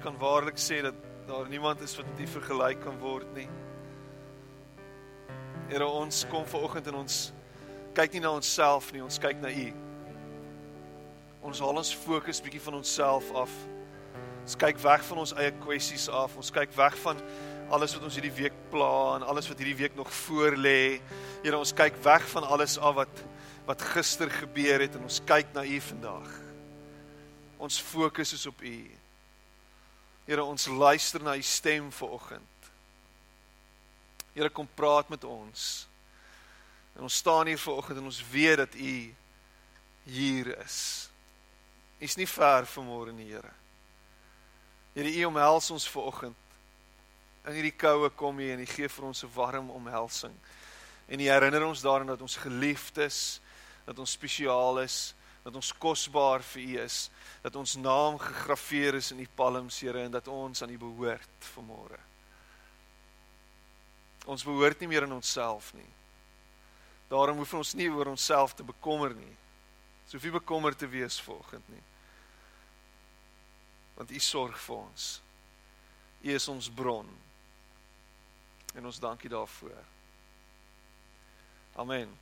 Kan waarlik sê dat daar niemand is wat met U vergelyk kan word nie. Here, ons kom vanoggend en ons kyk nie na onsself nie, ons kyk na U. Ons haal ons fokus bietjie van onsself af. Ons kyk weg van ons eie kwessies af. Ons kyk weg van alles wat ons hierdie week pla en alles wat hierdie week nog voor lê. Here, ons kyk weg van alles af wat wat gister gebeur het en ons kyk na U vandag. Ons fokus is op U. Here, ons luister na U stem vanoggend. Here, kom praat met ons. En ons staan hier vanoggend en ons weet dat U hier is. U is nie ver vanmôre nie, Here. Here, U omhels ons vanoggend. In hierdie koue kom U en U gee vir ons 'n warm omhelsing. En U herinner ons daaraan dat ons geliefd is dat ons spesiaal is, dat ons kosbaar vir U is, dat ons naam gegraveer is in U palms, Here, en dat ons aan U behoort vanmôre. Ons behoort nie meer aan onsself nie. Daarom hoef ons nie oor onsself te bekommer nie. So hoef nie bekommerd te wees volgend nie. Want U sorg vir ons. U is ons bron. En ons dankie daarvoor. Amen.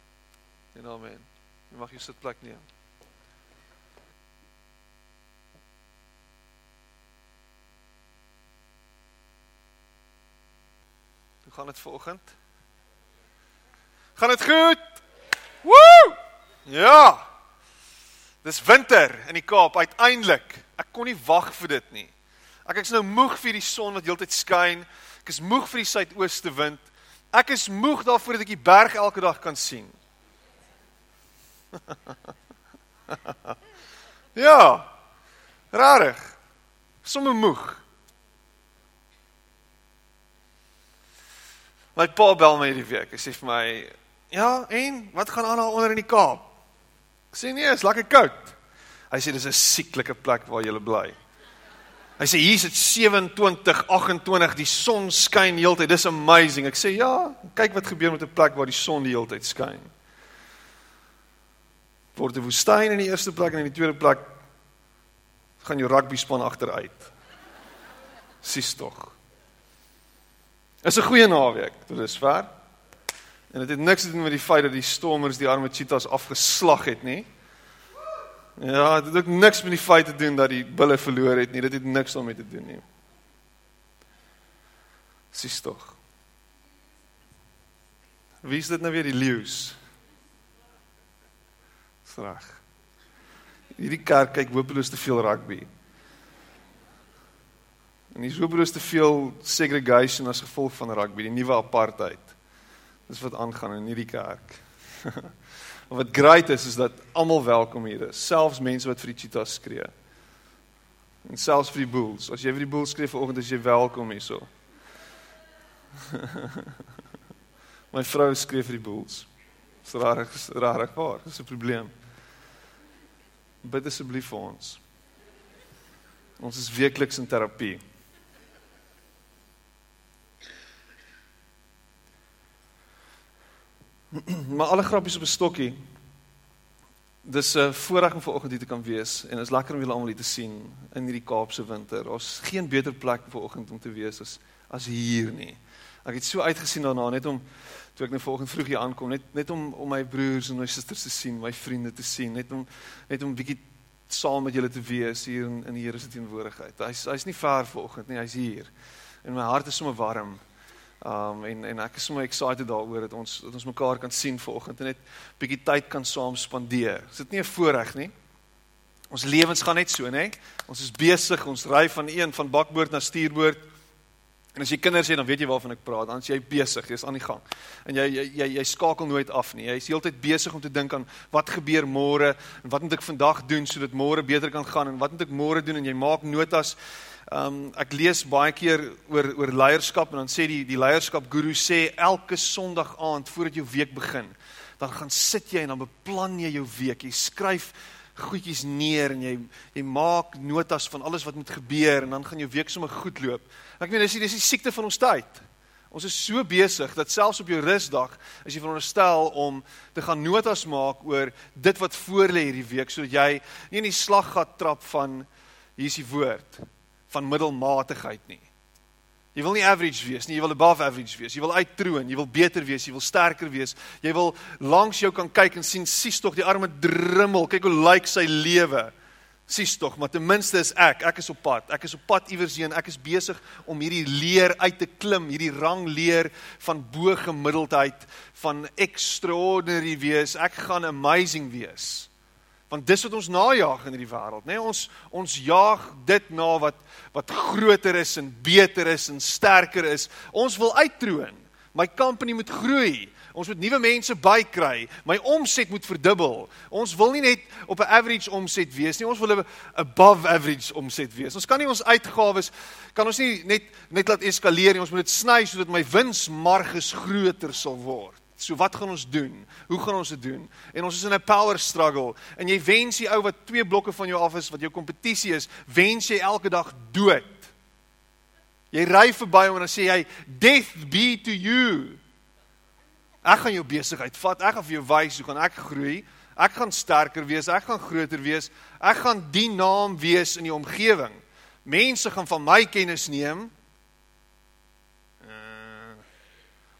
En amen. Jy mag jou sitplek neem. Gaan dit vanoggend? Gaan dit goed? Woe! Ja. Dis winter in die Kaap uiteindelik. Ek kon nie wag vir dit nie. Ek ek's nou moeg vir die son wat heeltyd skyn. Ek is moeg vir die suidooste wind. Ek is moeg daarvoor dat ek die berg elke dag kan sien. ja. Rarig. Somme moeg. My pa bel my hierdie week. Hy sê vir my, "Ja, en wat gaan aan daar onder in die Kaap?" Ek sê, "Nee, is lekker koud." Hy sê dis 'n sieklike plek waar jy bly. Hy sê hier's dit 27, 28, die son skyn heeltyd. Dis amazing. Ek sê, "Ja, kyk wat gebeur met 'n plek waar die son die heeltyd skyn." word 'n woestyn in die eerste plek en in die tweede plek gaan jou rugby span agteruit. Sis tog. Is 'n goeie naweek tot dusver. En dit het niks te doen met die feit dat die Stormers die arme Cheetahs afgeslag het nie. Ja, dit het niks met die feit te doen dat die Bulle verloor het nie. Dit het niks daarmee te doen nie. Sis tog. Wie is dit nou weer die leeu's? reg. Hierdie kerk kyk hopeloos te veel rugby. En dis hopeloos te veel segregation as gevolg van rugby, die nuwe apartheid. Dis wat aangaan in hierdie kerk. wat great is is dat almal welkom hier is, selfs mense wat vir die cheetahs skree. En selfs vir die bulls. As jy vir die bulls skree vanoggend, is jy welkom hierso. My vrou skree vir die bulls. Dis rarig, rarig waar. Dis 'n probleem. Bid asseblief vir ons. Ons is weekliks in terapie. maar alle grappies op 'n stokkie. Dis 'n voorreg om vanoggend hier te kan wees en is lekker om julle almal hier te sien in hierdie Kaapse winter. Ons geen beter plek vanoggend om te wees as as hier nie. Ek het so uitgesien daarna net om toe ek nou vanoggend vroeg hier aankom, net net om om my broers en my susters te sien, my vriende te sien, net om net om bietjie saam met julle te wees hier in in die Here se teenwoordigheid. Hy's hy's nie ver vanoggend nie, hy's hier. En my hart is sommer warm. Um en en ek is sommer excited daaroor dat ons dat ons mekaar kan sien vanoggend en net bietjie tyd kan saam spandeer. Is dit nie 'n voorreg nie? Ons lewens gaan net so, nê? Ons is besig, ons ry van een van bakboord na stuurboord. En as jy kinders het, dan weet jy waarvan ek praat. Dan is jy besig, jy's aan die gang. En jy jy jy, jy skakel nooit af nie. Jy's heeltyd besig om te dink aan wat gebeur môre en wat moet ek vandag doen sodat môre beter kan gaan en wat moet ek môre doen en jy maak notas. Ehm um, ek lees baie keer oor oor leierskap en dan sê die die leierskap guru sê elke Sondag aand voordat jou week begin, dan gaan sit jy en dan beplan jy jou week. Jy skryf goedjies neer en jy jy maak notas van alles wat moet gebeur en dan gaan jou week sommer goed loop. Ek meen dis dis die siekte van ons tyd. Ons is so besig dat selfs op jou rusdag as jy veronderstel om te gaan notas maak oor dit wat voor lê hierdie week sodat jy nie in die slaggat trap van hier is die woord van middelmatigheid nie. Jy wil nie average wees nie, jy wil above average wees. Jy wil uittroon, jy wil beter wees, jy wil sterker wees. Jy wil langs jou kan kyk en sien sies tog die arme drummel. Kyk hoe lyk sy lewe. Sies tog, maar ten minste is ek, ek is op pad. Ek is op pad iewers heen. Ek is besig om hierdie leer uit te klim, hierdie rang leer van bo gemiddeldheid, van extraordinary wees. Ek gaan amazing wees. Want dis wat ons najag in hierdie wêreld, nê? Nee, ons ons jaag dit na wat wat groter is en beter is en sterker is. Ons wil uittroon. My company moet groei. Ons moet nuwe mense bykry. My omset moet verdubbel. Ons wil nie net op 'n average omset wees nie. Ons wil 'n above average omset wees. Ons kan nie ons uitgawes kan ons nie net net laat eskaleer nie. Ons moet dit sny sodat my winsmarges groter sal word. So wat gaan ons doen? Hoe gaan ons dit doen? En ons is in 'n power struggle en jy wens die ou wat twee blokke van jou af is wat jou kompetisie is, wens jy elke dag dood. Jy ry verby hom en dan sê jy death be to you. Ek gaan jou besigheid vat. Ek gaan vir jou wys hoe gaan ek groei. Ek gaan sterker wees, ek gaan groter wees. Ek gaan die naam wees in die omgewing. Mense gaan van my kennis neem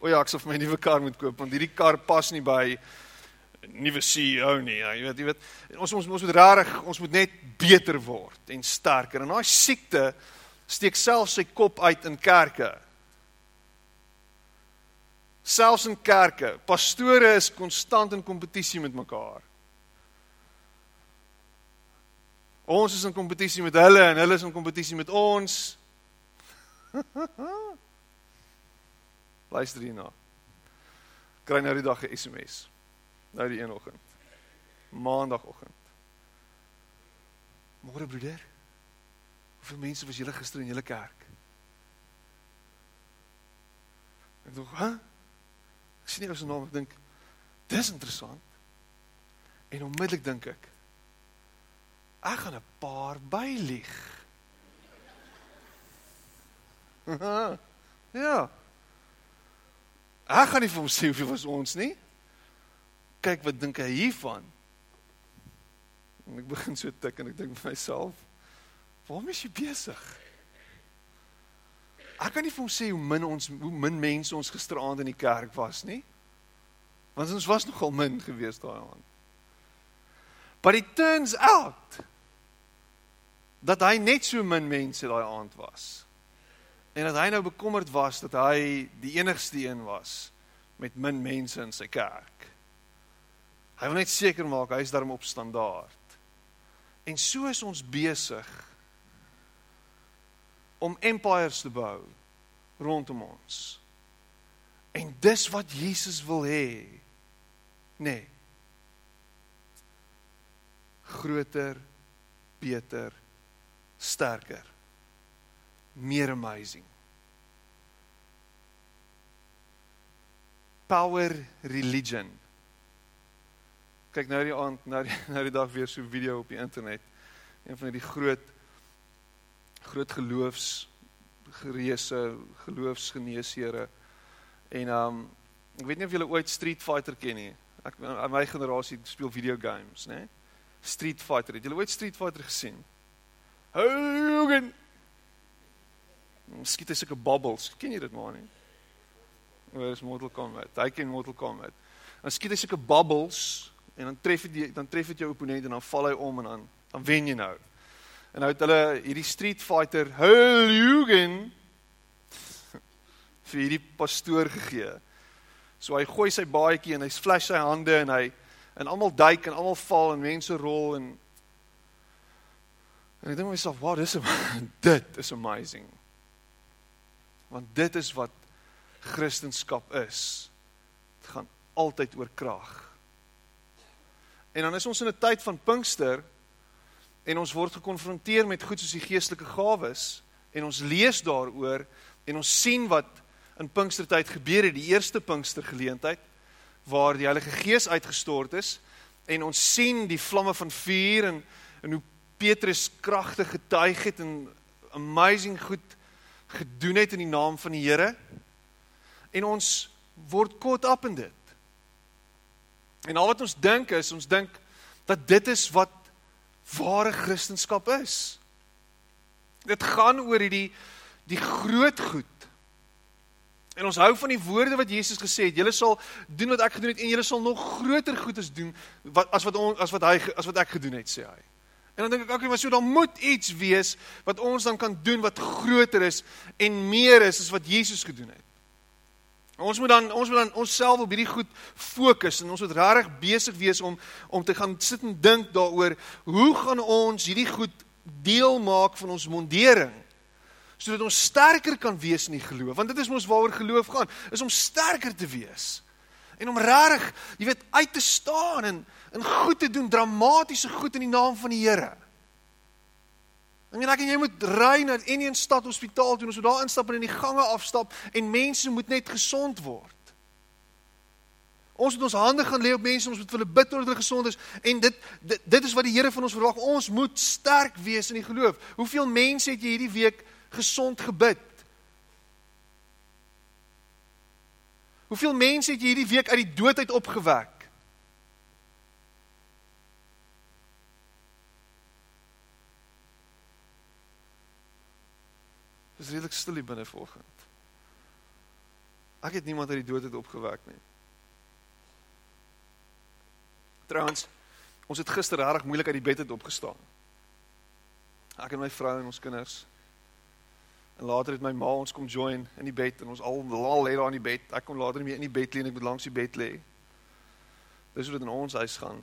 Ja, ek sou vir my 'n nuwe kar moet koop want hierdie kar pas nie by nuwe CEO nie. Ja, jy weet, jy weet, ons ons ons moet rarig, ons moet net beter word en sterker. En daai siekte steek self sy kop uit in kerke. Selfs in kerke, pastore is konstant in kompetisie met mekaar. Ons is in kompetisie met hulle en hulle is in kompetisie met ons. Luister hierna. Kry nou die dag 'n SMS. Nou die een oggend. Maandagoggend. Môre broeder. Hoeveel mense was julle gister in julle kerk? Ek dink, "Hæ? Ek sien nie ou se naam, ek dink dis interessant." En onmiddellik dink ek, "Ek gaan 'n paar bylieg." ja. Ek gaan nie vir hom sê hoeveel was ons nie. Kyk wat dink hy hiervan? En ek begin so tik en ek dink vir myself, waarom is jy besig? Ek kan nie vir hom sê hoe min ons hoe min mense ons gisteraand in die kerk was nie. Want ons was nogal min geweest daai aand. But it turns out dat hy net so min mense daai aand was en dat hy nou bekommerd was dat hy die enigste een was met min mense in sy kerk. Hy wil net seker maak hy is daarom op standaard. En so is ons besig om empires te bou rondom ons. En dis wat Jesus wil hê. Nee. Groter, beter, sterker meer amazing. Power religion. Kyk nou die aand, nou die, nou die dag weer so 'n video op die internet. Een van die groot groot geloofs gereëse geloofsgeneesere en um ek weet nie of julle ooit Street Fighter ken nie. Ek my generasie speel video games, né? Street Fighter. Het julle ooit Street Fighter gesien? Hogan skiet hy sulke bubbles. Ken jy dit maar nie? Waar is Mortal Kombat? Hy ken Mortal Kombat. Dan skiet hy sulke bubbles en dan tref dit dan tref dit jou opponent en dan val hy om en dan dan wen jy nou. En nou het hulle hierdie Street Fighter Hulhugen vir hierdie pastoor gegee. So hy gooi sy baadjie en hy flash sy hande en hy en almal duik en almal val en mense rol en en ek dink myself, "Wow, dis dit is amazing." Want dit is wat Christendom is. Dit gaan altyd oor krag. En dan is ons in 'n tyd van Pinkster en ons word gekonfronteer met goed soos die geestelike gawes en ons lees daaroor en ons sien wat in Pinkstertyd gebeur het, die eerste Pinkster geleentheid waar die Heilige Gees uitgestort is en ons sien die vlamme van vuur en en hoe Petrus kragtig getuig het en amazing goed gedoen het in die naam van die Here. En ons word caught up in dit. En al wat ons dink is, ons dink dat dit is wat ware kristendom is. Dit gaan oor hierdie die groot goed. En ons hou van die woorde wat Jesus gesê het, julle sal doen wat ek gedoen het en julle sal nog groter goedes doen wat as wat on, as wat hy as wat ek gedoen het, sê hy. En dan dink ek, okay, maar so dan moet iets wees wat ons dan kan doen wat groter is en meer is as wat Jesus gedoen het. Ons moet dan ons moet dan onsself op hierdie goed fokus en ons moet regtig besig wees om om te gaan sit en dink daaroor hoe gaan ons hierdie goed deel maak van ons mondering sodat ons sterker kan wees in die geloof want dit is mos waaroor geloof gaan is om sterker te wees en om regtig jy weet uit te staan en en goed te doen, dramatiese goed in die naam van die Here. En ek en jy moet ry na enige stad hospitaal toe, ons moet daar instap en in die gange afstap en mense moet net gesond word. Ons moet ons hande gaan lê op mense, ons moet vir hulle bid oor hulle gesond is en dit, dit dit is wat die Here van ons verwag. Ons moet sterk wees in die geloof. Hoeveel mense het jy hierdie week gesond gebid? Hoeveel mense het jy hierdie week uit die dood uit opgewek? Dis redelik stil hier binne vanoggend. Ek het niemand uit die dood uit opgewek nie. Trouwens, ons het gister regtig moeilik uit die bed uit opgestaan. Ek en my vrou en ons kinders. En later het my ma ons kom join in die bed en ons al al lê daar in die bed. Ek kon later nie meer in die bed lê nie, ek moet langs die bed lê. Dis hoe dit in ons huis gaan.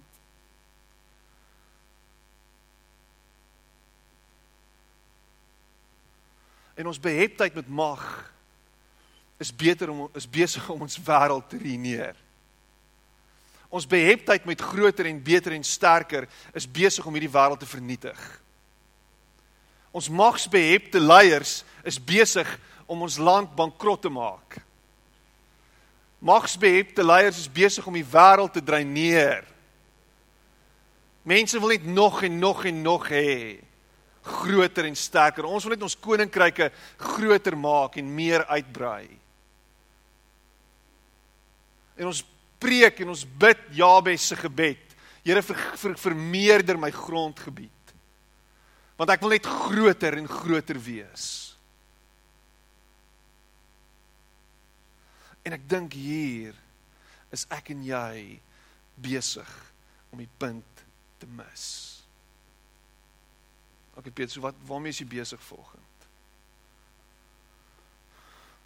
En ons beheptheid met mag is beter om is besig om ons wêreld te ruïneer. Ons beheptheid met groter en beter en sterker is besig om hierdie wêreld te vernietig. Ons magsbehepte leiers is besig om ons land bankrot te maak. Magsbehepte leiers is besig om die wêreld te dreineer. Mense wil net nog en nog en nog hê groter en sterker. Ons wil net ons koninkryke groter maak en meer uitbrei. En ons preek en ons bid Jabes se gebed. Here ver, ver, vermeerder my grondgebied. Want ek wil net groter en groter wees. En ek dink hier is ek en jy besig om die punt te mis. Okay Piet, so wat waarmee is jy besig volgend?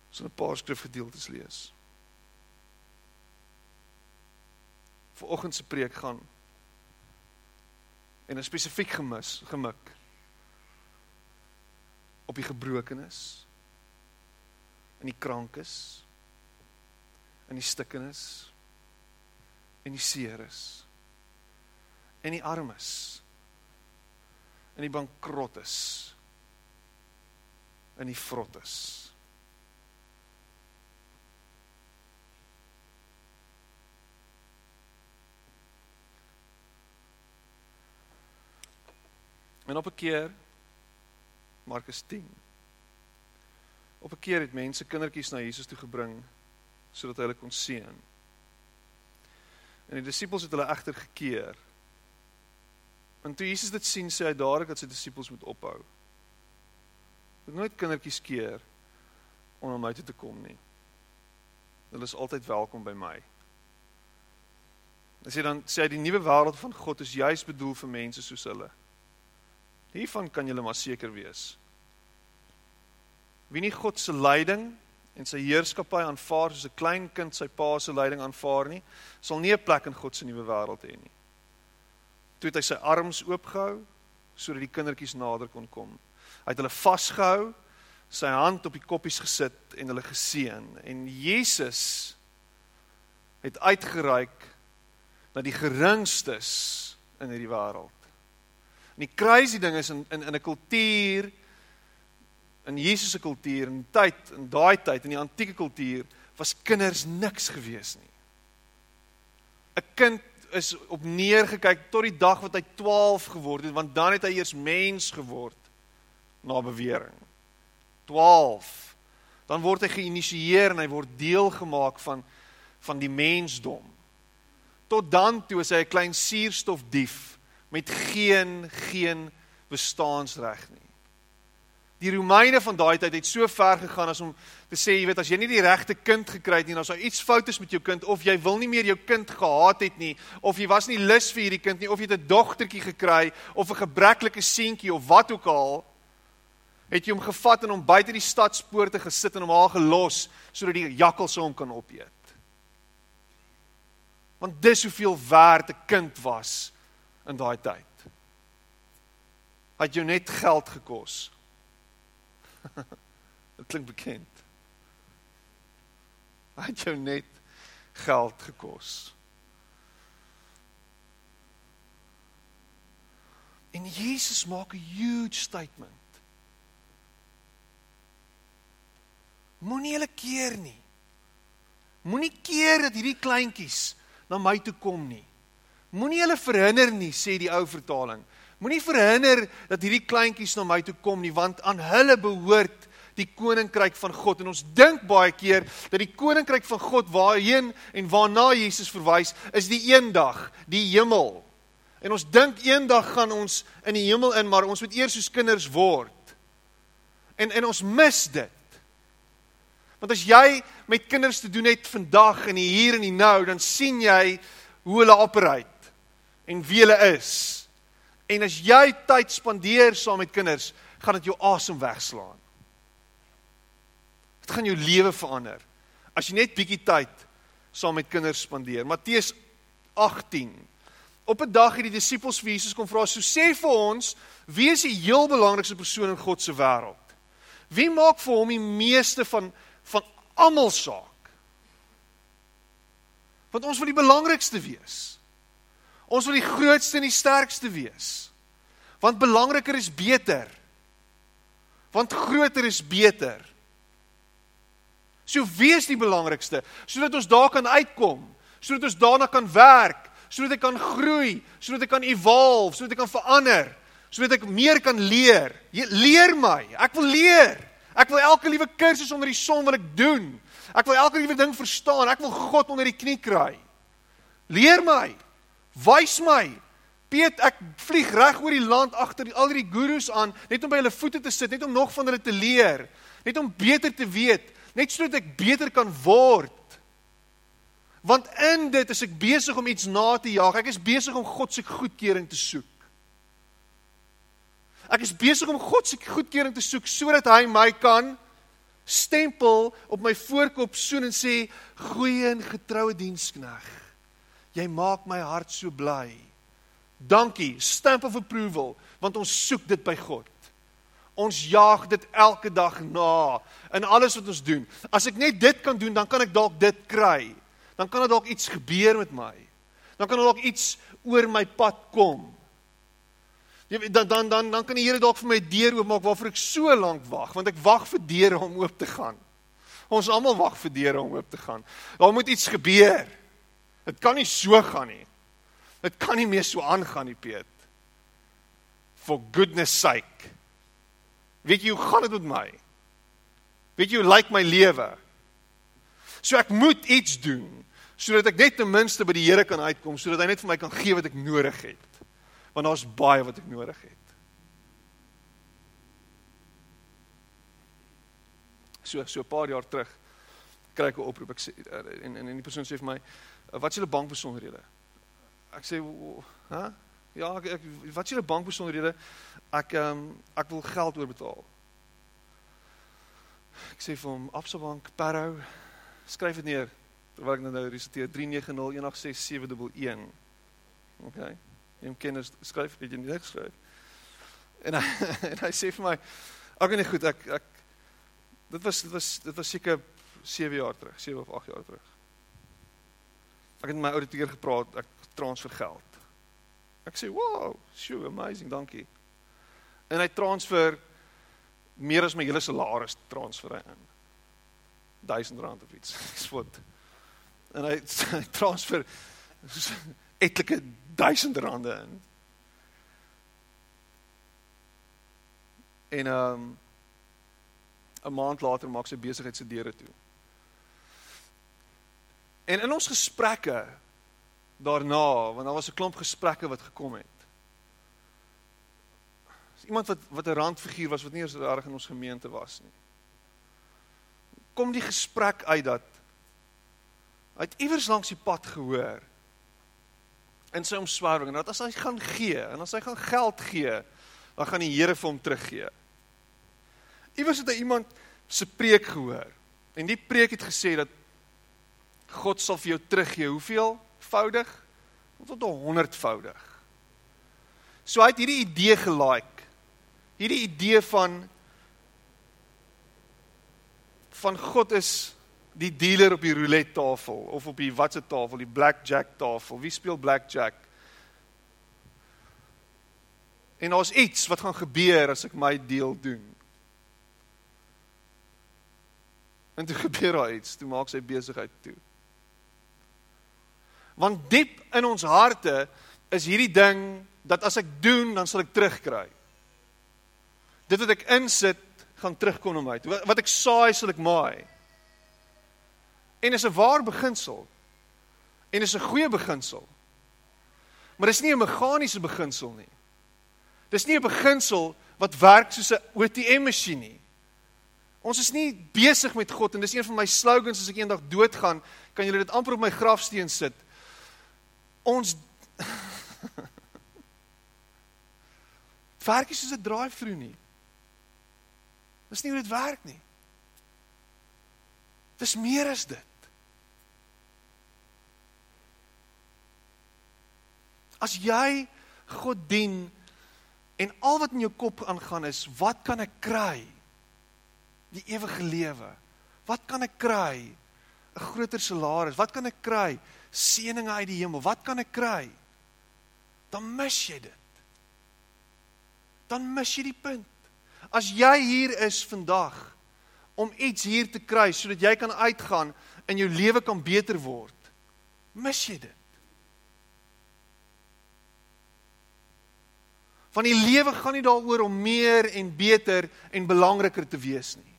So 'n paar skrifgedeeltes lees. Vanoggend se preek gaan en 'n spesifiek gemis, gemik op die gebrokenis en die krankes en die stikkenis en die seeres en die armes in die bankrot is. In die vrot is. En op 'n keer Markus 10 Op 'n keer het mense kindertjies na Jesus toe gebring sodat hy hulle kon seën. En die disippels het hulle egter gekeer En toe Jesus dit sien, sê hy dadelik dat sy disippels moet ophou. Moet nooit kindertjies keer om na my toe te kom nie. Hulle is altyd welkom by my. Hy sê dan sê die nuwe wêreld van God is juis bedoel vir mense soos hulle. Hiervan kan julle maar seker wees. Wie nie God se leiding en sy heerskappy aanvaar soos 'n klein kind sy pa se leiding aanvaar nie, sal nie 'n plek in God se nuwe wêreld hê nie. Toe het hy sy arms oopgehou sodat die kindertjies nader kon kom. Hy het hulle vasgehou sy hand op die koppies gesit en hulle geseën en Jesus het uitgereik na die geringstes in hierdie wêreld. En die crazy ding is in in in 'n kultuur in Jesus se kultuur en tyd in daai tyd in die antieke kultuur was kinders niks gewees nie. 'n Kind is op neergekyk tot die dag wat hy 12 geword het want dan het hy eers mens geword na bewering. 12. Dan word hy geïnisieer en hy word deel gemaak van van die mensdom. Tot dan toe is hy 'n klein suurstofdief met geen geen bestaansreg nie. Die Romeine van daai tyd het so ver gegaan as om te sê, jy weet, as jy nie die regte kind gekry het nie, dan sou iets fout is met jou kind of jy wil nie meer jou kind gehad het nie of jy was nie lus vir hierdie kind nie of jy het 'n dogtertjie gekry of 'n gebreklike seentjie of wat ook al, het jy hom gevat en hom buite die stadspoorte gesit en hom daar gelos sodat die jakkalse hom kan opeet. Want dis hoeveel werd 'n kind was in daai tyd. Het jou net geld gekos. Dit klink bekend. Het jou net geld gekos. En Jesus maak 'n huge statement. Moenie hulle keer nie. Moenie keer dat hierdie kleintjies na my toe kom nie. Moenie hulle verhinder nie, sê die ou vertaling. Moenie verhinder dat hierdie kleintjies na my toe kom nie, want aan hulle behoort die koninkryk van God. En ons dink baie keer dat die koninkryk van God waarheen en waarna Jesus verwys, is die eendag, die hemel. En ons dink eendag gaan ons in die hemel in, maar ons moet eers soos kinders word. En en ons mis dit. Want as jy met kinders te doen het vandag en hier en nou, dan sien jy hoe hulle operate en wie hulle is. En as jy tyd spandeer saam met kinders, gaan dit jou asem wegslaan. Dit gaan jou lewe verander. As jy net bietjie tyd saam met kinders spandeer. Matteus 18. Op 'n dag het die disippels vir Jesus kom vra, "So sê vir ons, wie is die heel belangrikste persoon in God se wêreld? Wie maak vir hom die meeste van van almal saak. Want ons wil die belangrikste wees. Ons wil die grootste en die sterkste wees. Want belangriker is beter. Want groter is beter. So wees die belangrikste sodat ons daar kan uitkom, sodat ons daarna kan werk, sodat ek kan groei, sodat ek kan evolve, sodat ek kan verander, sodat ek meer kan leer. Leer my, ek wil leer. Ek wil elke liewe kursus onder die son wil ek doen. Ek wil elke liewe ding verstaan. Ek wil God onder die knie kry. Leer my. Wys my. Piet, ek vlieg reg oor die land agter al hierdie gurus aan net om by hulle voete te sit, net om nog van hulle te leer, net om beter te weet, net sodat ek beter kan word. Want in dit is ek besig om iets na te jaag. Ek is besig om God se goedkeuring te soek. Ek is besig om God se goedkeuring te soek sodat hy my kan stempel op my voorkop soen en sê goeie en getroue dienskneg. Jy maak my hart so bly. Dankie, stamp of approval, want ons soek dit by God. Ons jaag dit elke dag na in alles wat ons doen. As ek net dit kan doen, dan kan ek dalk dit kry. Dan kan dit dalk iets gebeur met my. Dan kan dalk iets oor my pad kom. Dan dan dan dan kan die Here dalk vir my 'n deur oopmaak waarvoor ek so lank wag, want ek wag vir deure om oop te gaan. Ons almal wag vir deure om oop te gaan. Daar moet iets gebeur. Dit kan nie so gaan nie. Dit kan nie meer so aangaan nie, Piet. For goodness sake. Weet jy hoe gaan dit met my? Weet jy hoe lyk my lewe? So ek moet iets doen sodat ek net ten minste by die Here kan uitkom, sodat hy net vir my kan gee wat ek nodig het want daar's baie wat ek nodig het. So so 'n paar jaar terug kry ek 'n oproep ek sê en en die persoon sê vir my wat is julle bankbesonderhede? Ek sê hè? Ja, ek, ek wat is julle bankbesonderhede? Ek ehm um, ek wil geld oorbetaal. Ek sê vir hom Absa Bank Parow skryf dit neer terwyl ek nou resiteer 39016711. OK. Moet kennis skryf, nie net skryf. En hy en hy sê vir my, "Ag nee goed, ek ek Dit was dit was dit was seker 7 jaar terug, 7 of 8 jaar terug. Ek het met my ouditeur gepraat, ek transfer geld. Ek sê, "Wow, sure, amazing, dankie." En hy transfer meer as my hele salaris transfer in. 1000 rand of iets. Spot. En hy, hy transfer etlike duisend rande in. En ehm um, 'n maand later maak sy besigheid se deure toe. En in ons gesprekke daarna, want daar was 'n klomp gesprekke wat gekom het. Is iemand wat wat 'n randfiguur was wat nie eens reg in ons gemeente was nie. Kom die gesprek uit dat het iewers langs die pad gehoor in sy omswerwing dat as hy gaan gee en as hy gaan geld gee, dan gaan die Here vir hom teruggee. Iewers het hy iemand se preek gehoor en die preek het gesê dat God sal vir jou teruggee hoeveel voudig tot 100voudig. So hy het hierdie idee gelike. Hierdie idee van van God is die dealer op die roulette tafel of op die watse tafel, die blackjack tafel. Wie speel blackjack? En daar's iets wat gaan gebeur as ek my deel doen. En toe gebeur daar iets, toe maak sy besigheid toe. Want diep in ons harte is hierdie ding dat as ek doen, dan sal ek terugkry. Dit wat ek insit, gaan terugkom na my. Wat ek saai, sal ek maai. En is 'n waar beginsel. En is 'n goeie beginsel. Maar dis nie 'n meganiese beginsel nie. Dis nie 'n beginsel wat werk soos 'n ATM masjien nie. Ons is nie besig met God en dis een van my slogans as ek eendag doodgaan, kan julle dit amper op my grafsteen sit. Ons werk nie soos 'n drive-through nie. Dis nie hoe dit werk nie. Dis meer as dit. As jy God dien en al wat in jou kop aangaan is, wat kan ek kry? Die ewige lewe. Wat kan ek kry? 'n Groter salaris. Wat kan ek kry? Seëninge uit die hemel. Wat kan ek kry? Dan mis jy dit. Dan mis jy die punt. As jy hier is vandag om iets hier te kry sodat jy kan uitgaan en jou lewe kan beter word, mis jy dit. Van die lewe gaan nie daaroor om meer en beter en belangriker te wees nie.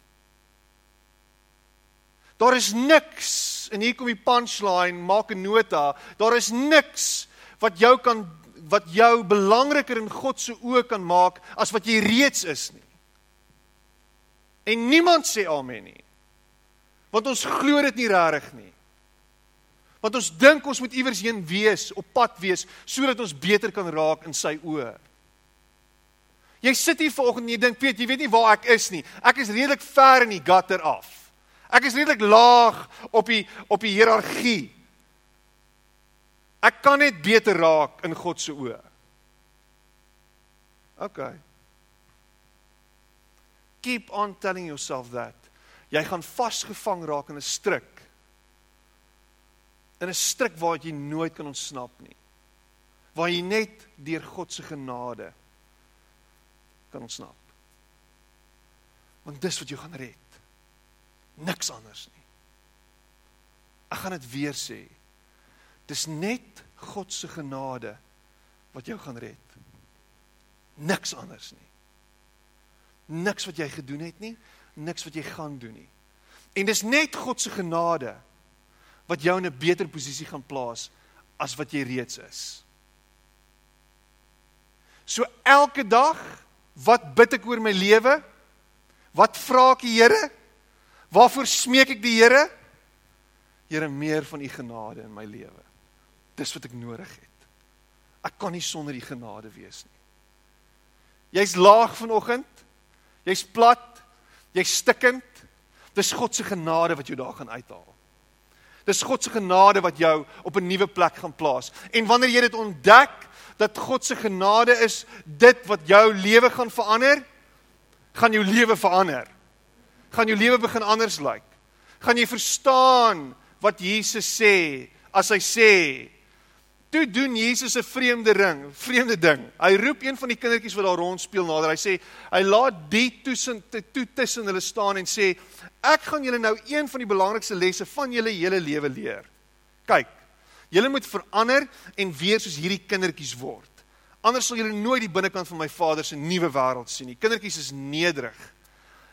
Daar is niks en hier kom die punchline, maak 'n nota. Daar is niks wat jou kan wat jou belangriker in God se oë kan maak as wat jy reeds is nie. En niemand sê amen nie. Want ons glo dit nie regtig nie. Want ons dink ons moet iewers heen wees, op pad wees sodat ons beter kan raak in sy oë. Jy sit hier vanoggend en jy dink, "Piet, jy weet nie waar ek is nie. Ek is redelik ver in die gutter af. Ek is redelik laag op die op die hiërargie. Ek kan net beter raak in God se oë." OK. Keep on telling yourself that. Jy gaan vasgevang raak in 'n struik. In 'n struik waar jy nooit kan ontsnap nie. Waar jy net deur God se genade kan ontsnap. Want dis wat jou gaan red. Niks anders nie. Ek gaan dit weer sê. Dis net God se genade wat jou gaan red. Niks anders nie. Niks wat jy gedoen het nie, niks wat jy gaan doen nie. En dis net God se genade wat jou in 'n beter posisie gaan plaas as wat jy reeds is. So elke dag Wat bid ek oor my lewe? Wat vra ek die Here? Waarvoor smeek ek die Here? Here, meer van u genade in my lewe. Dis wat ek nodig het. Ek kan nie sonder u genade wees nie. Jy's laag vanoggend. Jy's plat. Jy's stikkend. Dis God se genade wat jou daar gaan uithaal. Dis God se genade wat jou op 'n nuwe plek gaan plaas. En wanneer jy dit ontdek, dat God se genade is dit wat jou lewe gaan verander, gaan jou lewe verander. Gaan jou lewe begin anders lyk? Gaan jy verstaan wat Jesus sê as hy sê Toe doen Jesus 'n vreemde ring, vreemde ding. Hy roep een van die kindertjies wat daar rond speel nader. Hy sê, hy laat die tussen toe tussen hulle staan en sê, ek gaan julle nou een van die belangrikste lesse van julle hele lewe leer. Kyk, julle moet verander en weer soos hierdie kindertjies word. Anders sal julle nooit die binnekant van my Vader se nuwe wêreld sien nie. Kindertjies is nederig.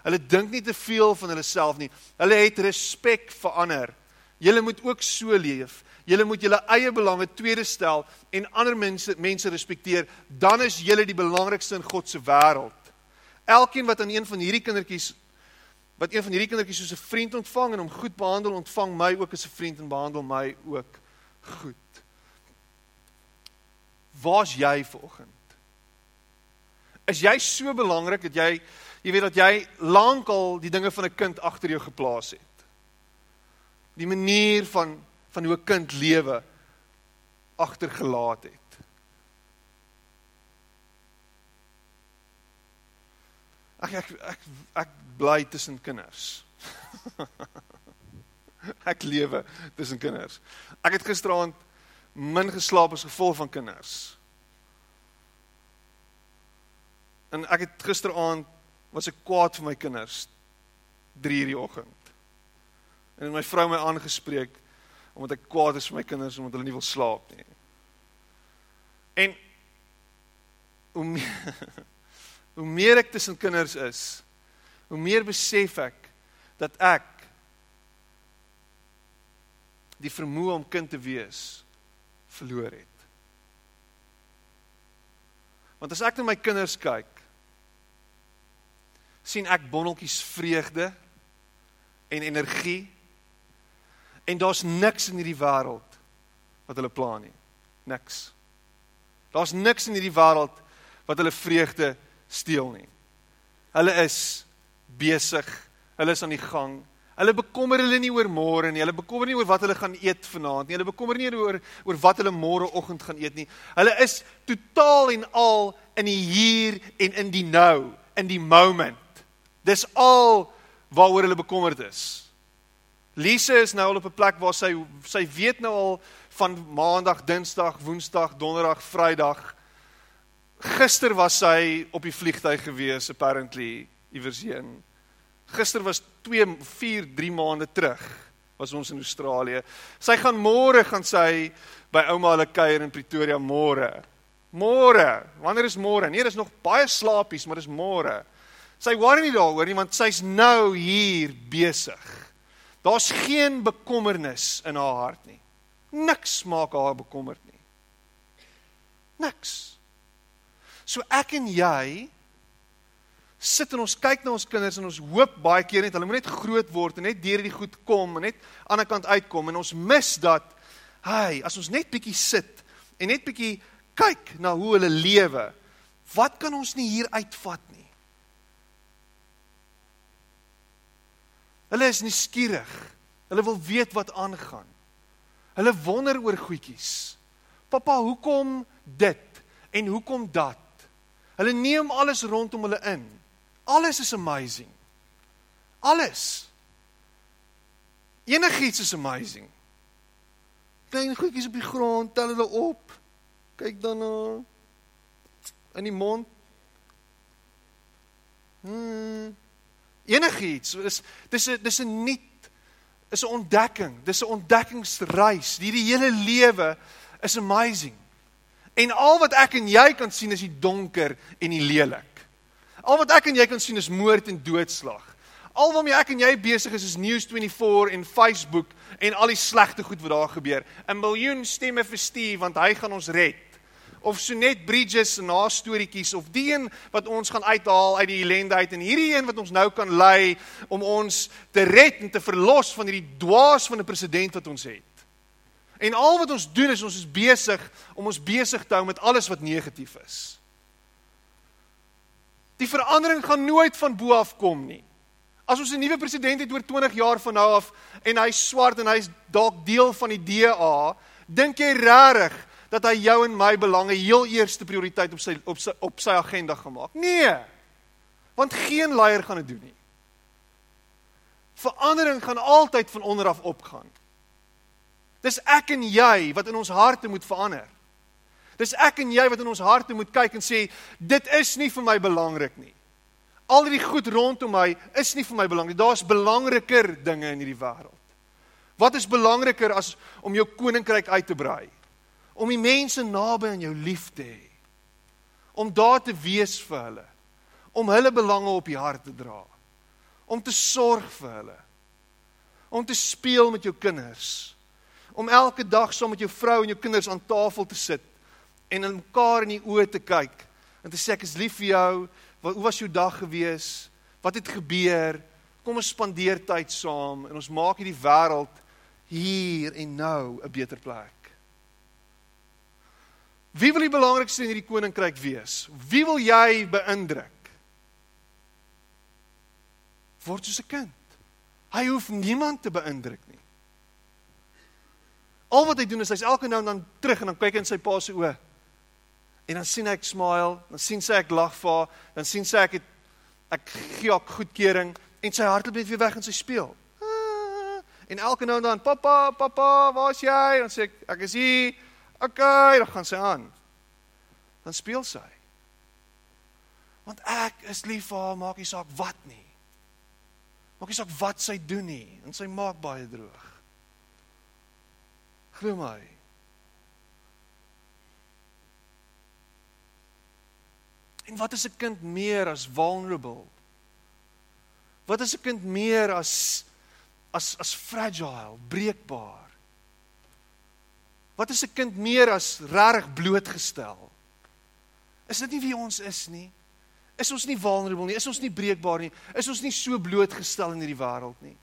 Hulle dink nie te veel van hulle self nie. Hulle het respek vir ander. Julle moet ook so leef. Julle moet julle eie belange tweede stel en ander mense mense respekteer, dan is julle die belangrikste in God se wêreld. Elkeen wat aan een van hierdie kindertjies wat een van hierdie kindertjies soos 'n vriend ontvang en hom goed behandel, ontvang my ook as 'n vriend en behandel my ook goed. Waar's jy vanoggend? Is jy so belangrik dat jy jy weet dat jy lankal die dinge van 'n kind agter jou geplaas het? Die manier van van hoe 'n kind lewe agtergelaat het. Ag ek ek ek bly tussen kinders. ek lewe tussen kinders. Ek het gisteraand min geslaap as gevolg van kinders. En ek het gisteraand was ek kwaad vir my kinders 3:00 die oggend. En my vrou my aangespreek omdat ek kwaad is vir my kinders omdat hulle nie wil slaap nie. En hoe meer, hoe meer ek tussen kinders is, hoe meer besef ek dat ek die vermoë om kind te wees verloor het. Want as ek na my kinders kyk, sien ek bonneltjies vreugde en energie En daar's niks in hierdie wêreld wat hulle pla nie. Niks. Daar's niks in hierdie wêreld wat hulle vreugde steel nie. Hulle is besig. Hulle is aan die gang. Hulle bekommer hulle nie oor môre nie. Hulle bekommer nie oor wat hulle gaan eet vanaand nie. Hulle bekommer nie oor oor wat hulle môreoggend gaan eet nie. Hulle is totaal en al in die hier en in die nou, in die moment. Dis al waaroor hulle bekommerd is. Lise is nou al op 'n plek waar sy sy weet nou al van maandag, dinsdag, woensdag, donderdag, vrydag. Gister was sy op die vliegtyg gewees apparently iewers heen. Gister was 2 4 3 maande terug was ons in Australië. Sy gaan môre gaan sy by ouma hulle kuier in Pretoria môre. Môre. Wanneer is môre? Nee, dis nog baie slaapies, maar dis môre. Sy worry nie daaroor nie want sy's nou hier besig. Daar's geen bekommernis in haar hart nie. Niks maak haar bekommerd nie. Niks. So ek en jy sit en ons kyk na ons kinders en ons hoop baie keer net hulle moet net groot word en net deur hierdie goed kom en net aan die ander kant uitkom en ons mis dat hy as ons net bietjie sit en net bietjie kyk na hoe hulle lewe wat kan ons nie hier uitvat nie Hulle is nuuskierig. Hulle wil weet wat aangaan. Hulle wonder oor goedjies. Pappa, hoekom dit en hoekom dat? Hulle neem alles rondom hulle in. Alles is amazing. Alles. Enigiets is amazing. Klein goedjies op die grond, tel hulle op. Kyk dan na in die mond. Hmm enigiets. Dis dis 'n dis 'n nuut is 'n ontdekking. Dis 'n ontdekkingsreis. Hierdie hele lewe is amazing. En al wat ek en jy kan sien is die donker en die lelik. Al wat ek en jy kan sien is moord en doodslag. Al waarmee ek en jy besig is is News24 en Facebook en al die slegte goed wat daar gebeur. 'n Miljoen stemme vir Steve want hy gaan ons red of so net Bridges en haar storieetjies of die een wat ons gaan uithaal uit die ellende uit en hierdie een wat ons nou kan lei om ons te red en te verlos van hierdie dwaas van 'n president wat ons het. En al wat ons doen is ons is besig om ons besig te hou met alles wat negatief is. Die verandering gaan nooit van bo af kom nie. As ons 'n nuwe president het oor 20 jaar van nou af en hy's swart en hy's dalk deel van die DA, dink jy regtig dat hy jou en my belange heel eerste prioriteit op sy op sy op sy agenda gemaak. Nee. Want geen leier gaan dit doen nie. Verandering gaan altyd van onder af opgaan. Dis ek en jy wat in ons harte moet verander. Dis ek en jy wat in ons harte moet kyk en sê dit is nie vir my belangrik nie. Al die goed rondom my is nie vir my belangrik. Daar's belangriker dinge in hierdie wêreld. Wat is belangriker as om jou koninkryk uit te brei? Om die mense naby aan jou lief te hê. Om daar te wees vir hulle. Om hulle belange op die hart te dra. Om te sorg vir hulle. Om te speel met jou kinders. Om elke dag saam met jou vrou en jou kinders aan tafel te sit en in mekaar in die oë te kyk en te sê ek is lief vir jou. Wat hoe was jou dag gewees? Wat het gebeur? Kom ons spandeer tyd saam en ons maak hierdie wêreld hier en nou 'n beter plek. Wie wil die belangrikste in hierdie koninkryk wees? Wie wil jy beïndruk? Word soos 'n kind. Hy hoef niemand te beïndruk nie. Al wat hy doen is hy's elke nou en dan terug en dan kyk hy in sy pa se oë. En dan sien ek smile, dan sien sy ek lag vir haar, dan sien sy ek het ek gee haar goedkeuring en sy hart loop net weer weg in sy speel. En elke nou en dan, "Pappa, pappa, waar's jy?" Dan sê ek, "Ek is hier." Okay, dan gaan sy aan. Dan speel sy. Want ek is lief vir haar, maak nie saak wat nie. Maak nie saak wat sy doen nie, en sy maak baie droog. Glo my. En wat is 'n kind meer as vulnerable? Wat is 'n kind meer as as as fragile, breekbaar. Wat is 'n kind meer as reg blootgestel? Is dit nie wie ons is nie? Is ons nie vulnerable nie? Is ons nie breekbaar nie? Is ons nie so blootgestel in hierdie wêreld nie?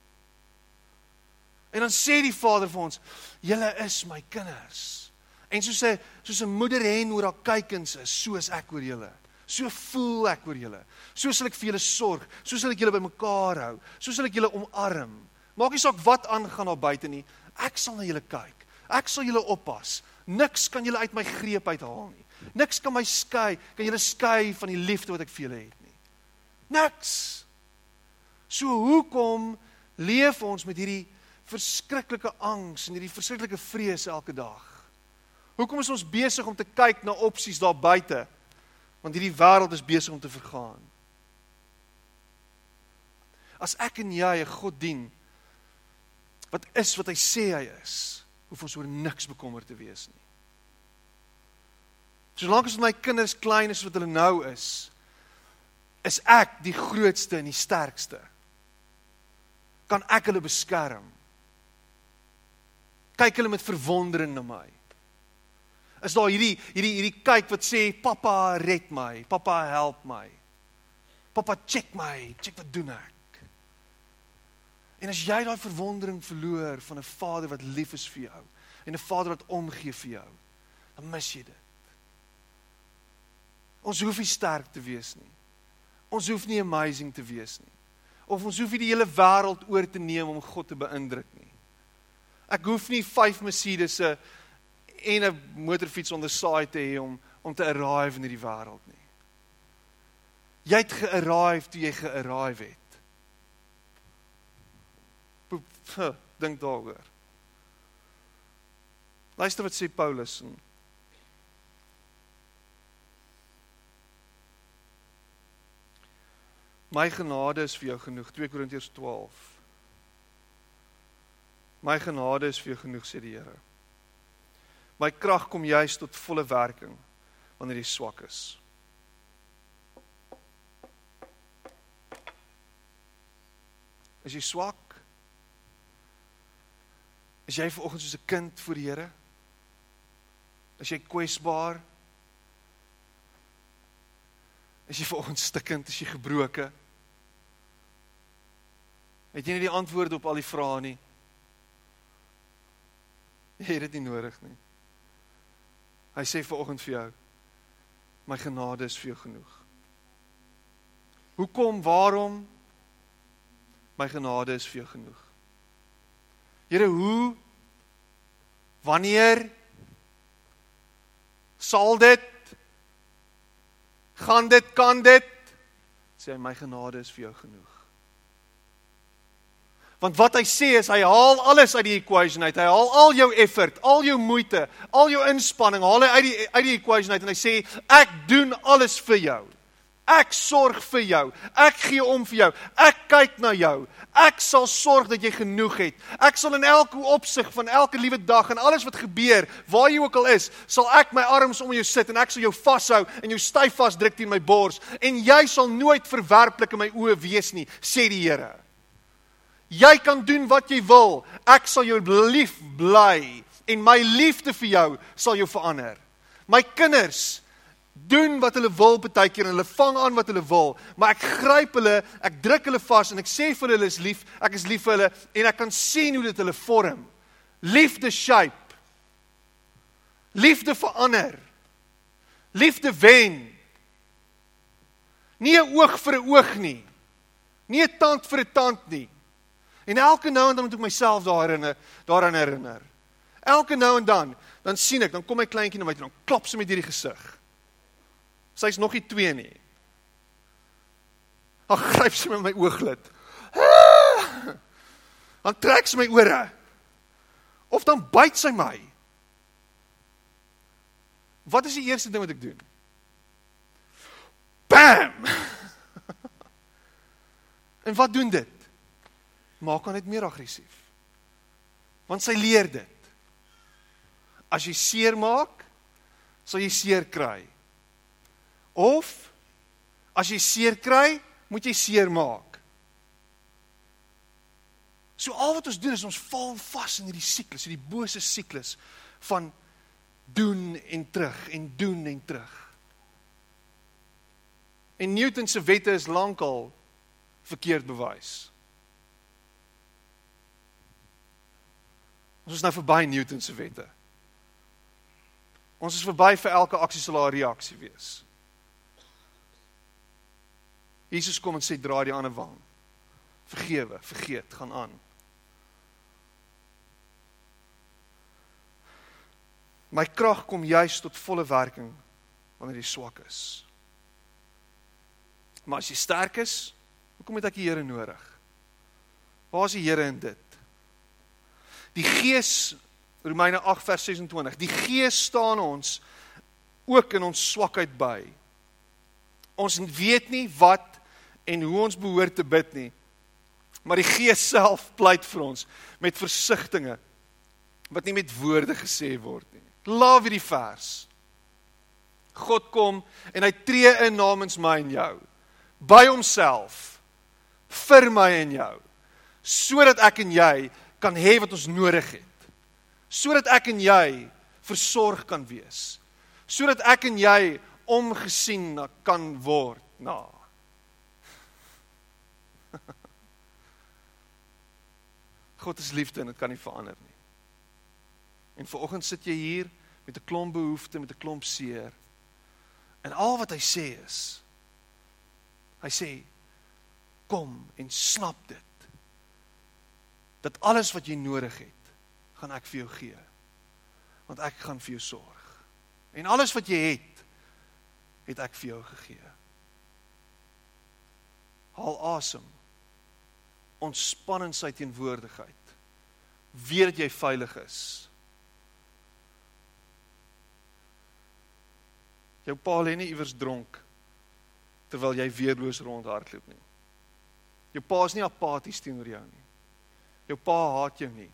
En dan sê die Vader vir ons: "Julle is my kinders." En soos 'n soos 'n moeder hen oor haar kykens is, so is ek oor julle. So voel ek oor julle. So sal ek vir julle sorg. So sal ek julle bymekaar hou. So sal ek julle omarm. Maak nie saak wat aangaan daar buite nie. Ek sal na julle kyk. Ek sal julle oppas. Niks kan julle uit my greep uithaal nie. Niks kan my skei, kan julle skei van die liefde wat ek vir julle het nie. Niks. So hoekom leef ons met hierdie verskriklike angs en hierdie verskriklike vrees elke dag? Hoekom is ons besig om te kyk na opsies daar buite? Want hierdie wêreld is besig om te vergaan. As ek en jy 'n God dien wat is wat hy sê hy is, hoef ons oor niks bekommerd te wees nie. Solank as my kinders klein is wat hulle nou is, is ek die grootste en die sterkste. Kan ek hulle beskerm? Kyk hulle met verwondering na my. Is daar hierdie hierdie hierdie kyk wat sê pappa red my, pappa help my. Pappa check my, check wat doen ek? En as jy daai verwondering verloor van 'n Vader wat lief is vir jou en 'n Vader wat omgee vir jou, dan mis jy dit. Ons hoef nie sterk te wees nie. Ons hoef nie amazing te wees nie. Of ons hoef nie die hele wêreld oor te neem om God te beïndruk nie. Ek hoef nie 5 Mercedes'e en 'n motorfiets onder saai te hê om om te arrive in hierdie wêreld nie. Jy het gearrive toe jy gearrive het. Dink daaroor. Luister wat sê Paulus in My genade is vir jou genoeg 2 Korintiërs 12. My genade is vir jou genoeg sê die Here. My krag kom juis tot volle werking wanneer jy swak is. As jy swak Is jy vanoggend soos 'n kind voor die Here? Is jy kwesbaar? Is jy vanoggend stikkend, is jy gebroken? Het jy nie die antwoorde op al die vrae nie? Jy het dit nie nodig nie. Hy sê vanoggend vir jou: My genade is vir jou genoeg. Hoekom? Waarom? My genade is vir jou genoeg. Here, hoe wanneer sal dit gaan dit kan dit sê my genade is vir jou genoeg. Want wat hy sê is hy haal alles uit die equation uit. Hy haal al jou effort, al jou moeite, al jou inspanning, haal hy uit die uit die equation uit en hy sê ek doen alles vir jou. Ek sorg vir jou. Ek gee om vir jou. Ek kyk na jou. Ek sal sorg dat jy genoeg het. Ek sal in elke opsig van elke liewe dag en alles wat gebeur, waar jy ook al is, sal ek my arms om jou sit en ek sal jou vashou en jou styf vasdruk teen my bors en jy sal nooit verwerplik in my oë wees nie, sê die Here. Jy kan doen wat jy wil. Ek sal jou lief bly en my liefde vir jou sal jou verander. My kinders doen wat hulle wil baie keer en hulle vang aan wat hulle wil, maar ek gryp hulle, ek druk hulle vas en ek sê vir hulle is lief, ek is lief vir hulle en ek kan sien hoe dit hulle vorm. Liefde shape. Liefde verander. Liefde wen. Nie 'n oog vir 'n oog nie. Nie 'n tand vir 'n tand nie. En elke nou en dan moet ek myself daarin daaraan herinner. Elke nou en dan, dan sien ek, dan kom my kleintjie na my toe, dan klap sy met hierdie gesig. Sy's nog nie 2 nie. Dan gryp sy met my ooglid. Dan trek sy my ore. Of dan byt sy my. Wat is die eerste ding wat ek doen? Bam! En wat doen dit? maak hom net meer aggressief. Want sy leer dit. As jy seer maak, sal jy seer kry. Of as jy seer kry, moet jy seer maak. So al wat ons doen is ons val vas in hierdie siklus, hierdie bose siklus van doen en terug en doen en terug. En Newton se wette is lankal verkeerd bewys. Ons is nou verby Newton se wette. Ons is verby vir elke aksie sal 'n reaksie wees. Jesus kom en sê draai die ander wang. Vergewe, vergeet, gaan aan. My krag kom juis tot volle werking wanneer jy swak is. Maar as jy sterk is, hoekom het ek die Here nodig? Waar is die Here in dit? Die Gees Romeine 8 vers 26. Die Gees staan ons ook in ons swakheid by. Ons weet nie wat en hoe ons behoort te bid nie. Maar die Gees self pleit vir ons met versigtings wat nie met woorde gesê word nie. Laat hierdie vers. God kom en hy tree in namens my en jou by homself vir my en jou sodat ek en jy kan hê wat ons nodig het. Sodat ek en jy versorg kan wees. Sodat ek en jy omgesien kan word na. God is liefde en dit kan nie verander nie. En vanoggend sit jy hier met 'n klomp behoeftes, met 'n klomp seer. En al wat hy sê is hy sê kom en snap dit dat alles wat jy nodig het, gaan ek vir jou gee. Want ek gaan vir jou sorg. En alles wat jy het, het ek vir jou gegee. Haal asem. Ontspan in sy teenwoordigheid. Weet dat jy veilig is. Jou pa lê nie iewers dronk terwyl jy weerloos rondhardloop nie. Jou pa is nie apaties teenoor jou nie. Jou pa haat jou nie.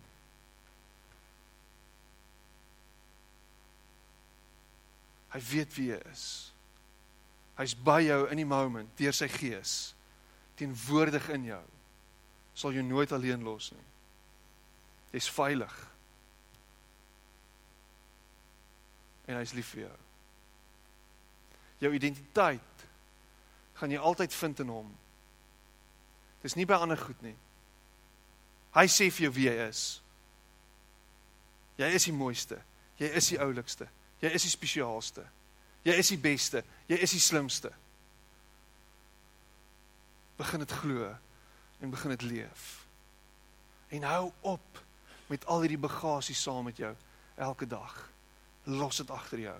Hy weet wie jy is. Hy's by jou in die moment deur sy gees teenwoordig in jou. Sal jou nooit alleen los nie. Jy's veilig. En hy's lief vir jou. Jou identiteit gaan jy altyd vind in hom. Dis nie by ander goed nie. Hy sê vir jou wie jy is. Jy is die mooiste. Jy is die oulikste. Jy is die spesiaalste. Jy is die beste. Jy is die slimste. Begin dit glo en begin dit leef. En hou op met al hierdie bagasie saam met jou elke dag. Los dit agter jou.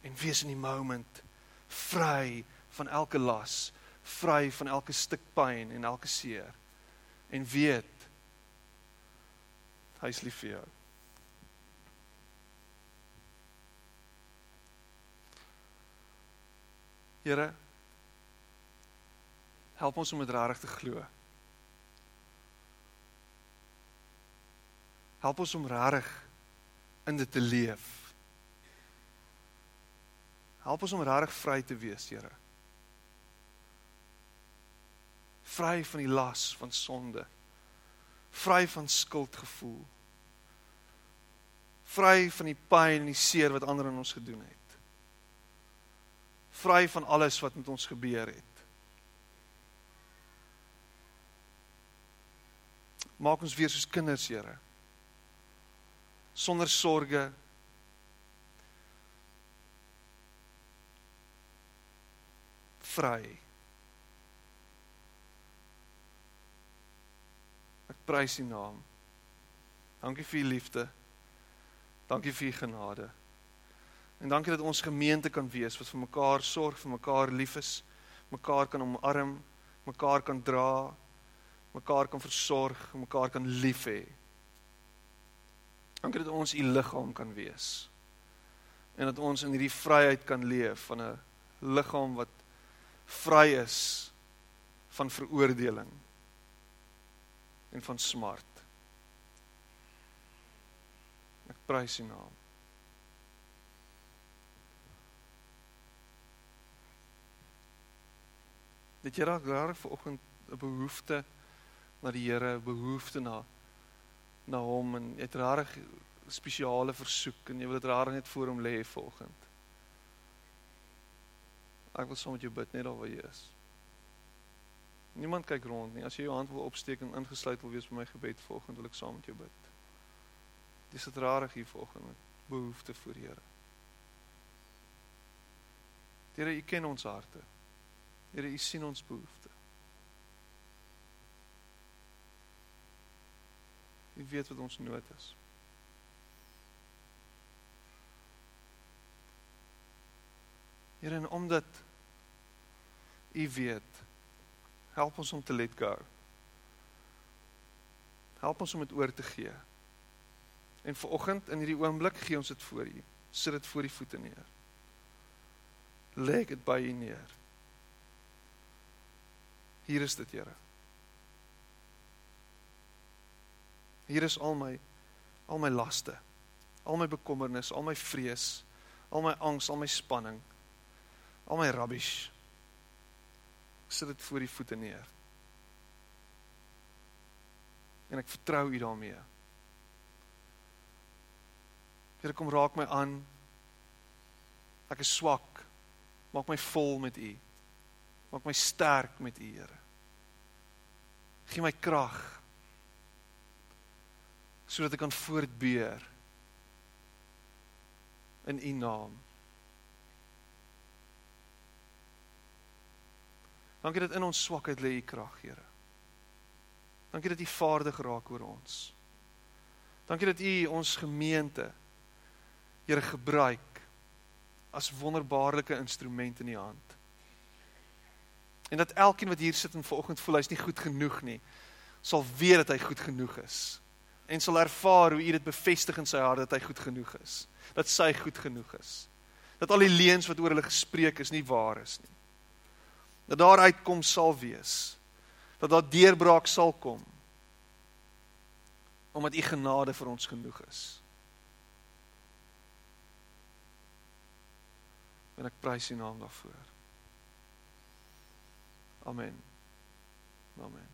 En wees in die moment vry van elke las, vry van elke stuk pyn en elke seer en weet hy's lief vir jou. Here help ons om dit regtig te glo. Help ons om regtig in dit te leef. Help ons om regtig vry te wees, Here. Vry van die las van sonde. Vry van skuldgevoel. Vry van die pyn en die seer wat ander aan ons gedoen het vry van alles wat met ons gebeur het. Maak ons weer soos kinders, Here. Sonder sorges. Vry. Ek prys U naam. Dankie vir U liefde. Dankie vir U genade. En dankie dat ons gemeente kan wees wat vir mekaar sorg, vir mekaar lief is, mekaar kan omarm, mekaar kan dra, mekaar kan versorg, mekaar kan lief hê. Dankie dat ons u liggaam kan wees. En dat ons in hierdie vryheid kan leef van 'n liggaam wat vry is van veroordeling en van smart. Ek prys U naam. Dat jy raak raak vanoggend 'n behoefte na die Here, behoefte na na hom en jy het rarig spesiale versoek en jy wil dit rarig net voor hom lê vanoggend. Ek wil saam met jou bid net daar waar jy is. Niemand kyk rond nie. As jy jou hand wil opsteek en ingesluit wil wees by my gebed vanoggend, wil ek saam met jou bid. Dis dit rarig hier vanoggend met behoefte voor Here. Here, U ken ons harte. Here, U sien ons behoeftes. U weet wat ons nood is. Here, en omdat U weet, help ons om te let go. Help ons om dit oor te gee. En vir oggend in hierdie oomblik gee ons dit voor U. Sit dit voor U voete neer. Lê dit by U neer. Hier is dit, Here. Hier is al my al my laste, al my bekommernis, al my vrees, al my angs, al my spanning, al my rubbish. Ek sit dit voor U voete neer. En ek vertrou U daarmee. Here kom raak my aan. Ek is swak. Maak my vol met U. Maak my sterk met U, Here. Gee my krag sodat ek kan voortbeer in U naam. Dankie dat in ons swakheid lê U krag, Here. Dankie dat U vaardig raak oor ons. Dankie dat U ons gemeente Here gebruik as wonderbaarlike instrument in U hand. En dat elkeen wat hier sit en vanoggend voel hy's nie goed genoeg nie, sal weet dat hy goed genoeg is en sal ervaar hoe U dit bevestig in sy hart dat hy goed genoeg is, dat sy goed genoeg is. Dat al die leuns wat oor hulle gespreek is nie waar is nie. Dat daar uitkom sal wees. Dat daar deurbraak sal kom. Omdat U genade vir ons genoeg is. En ek prys U naam daarvoor. Amen. Amen.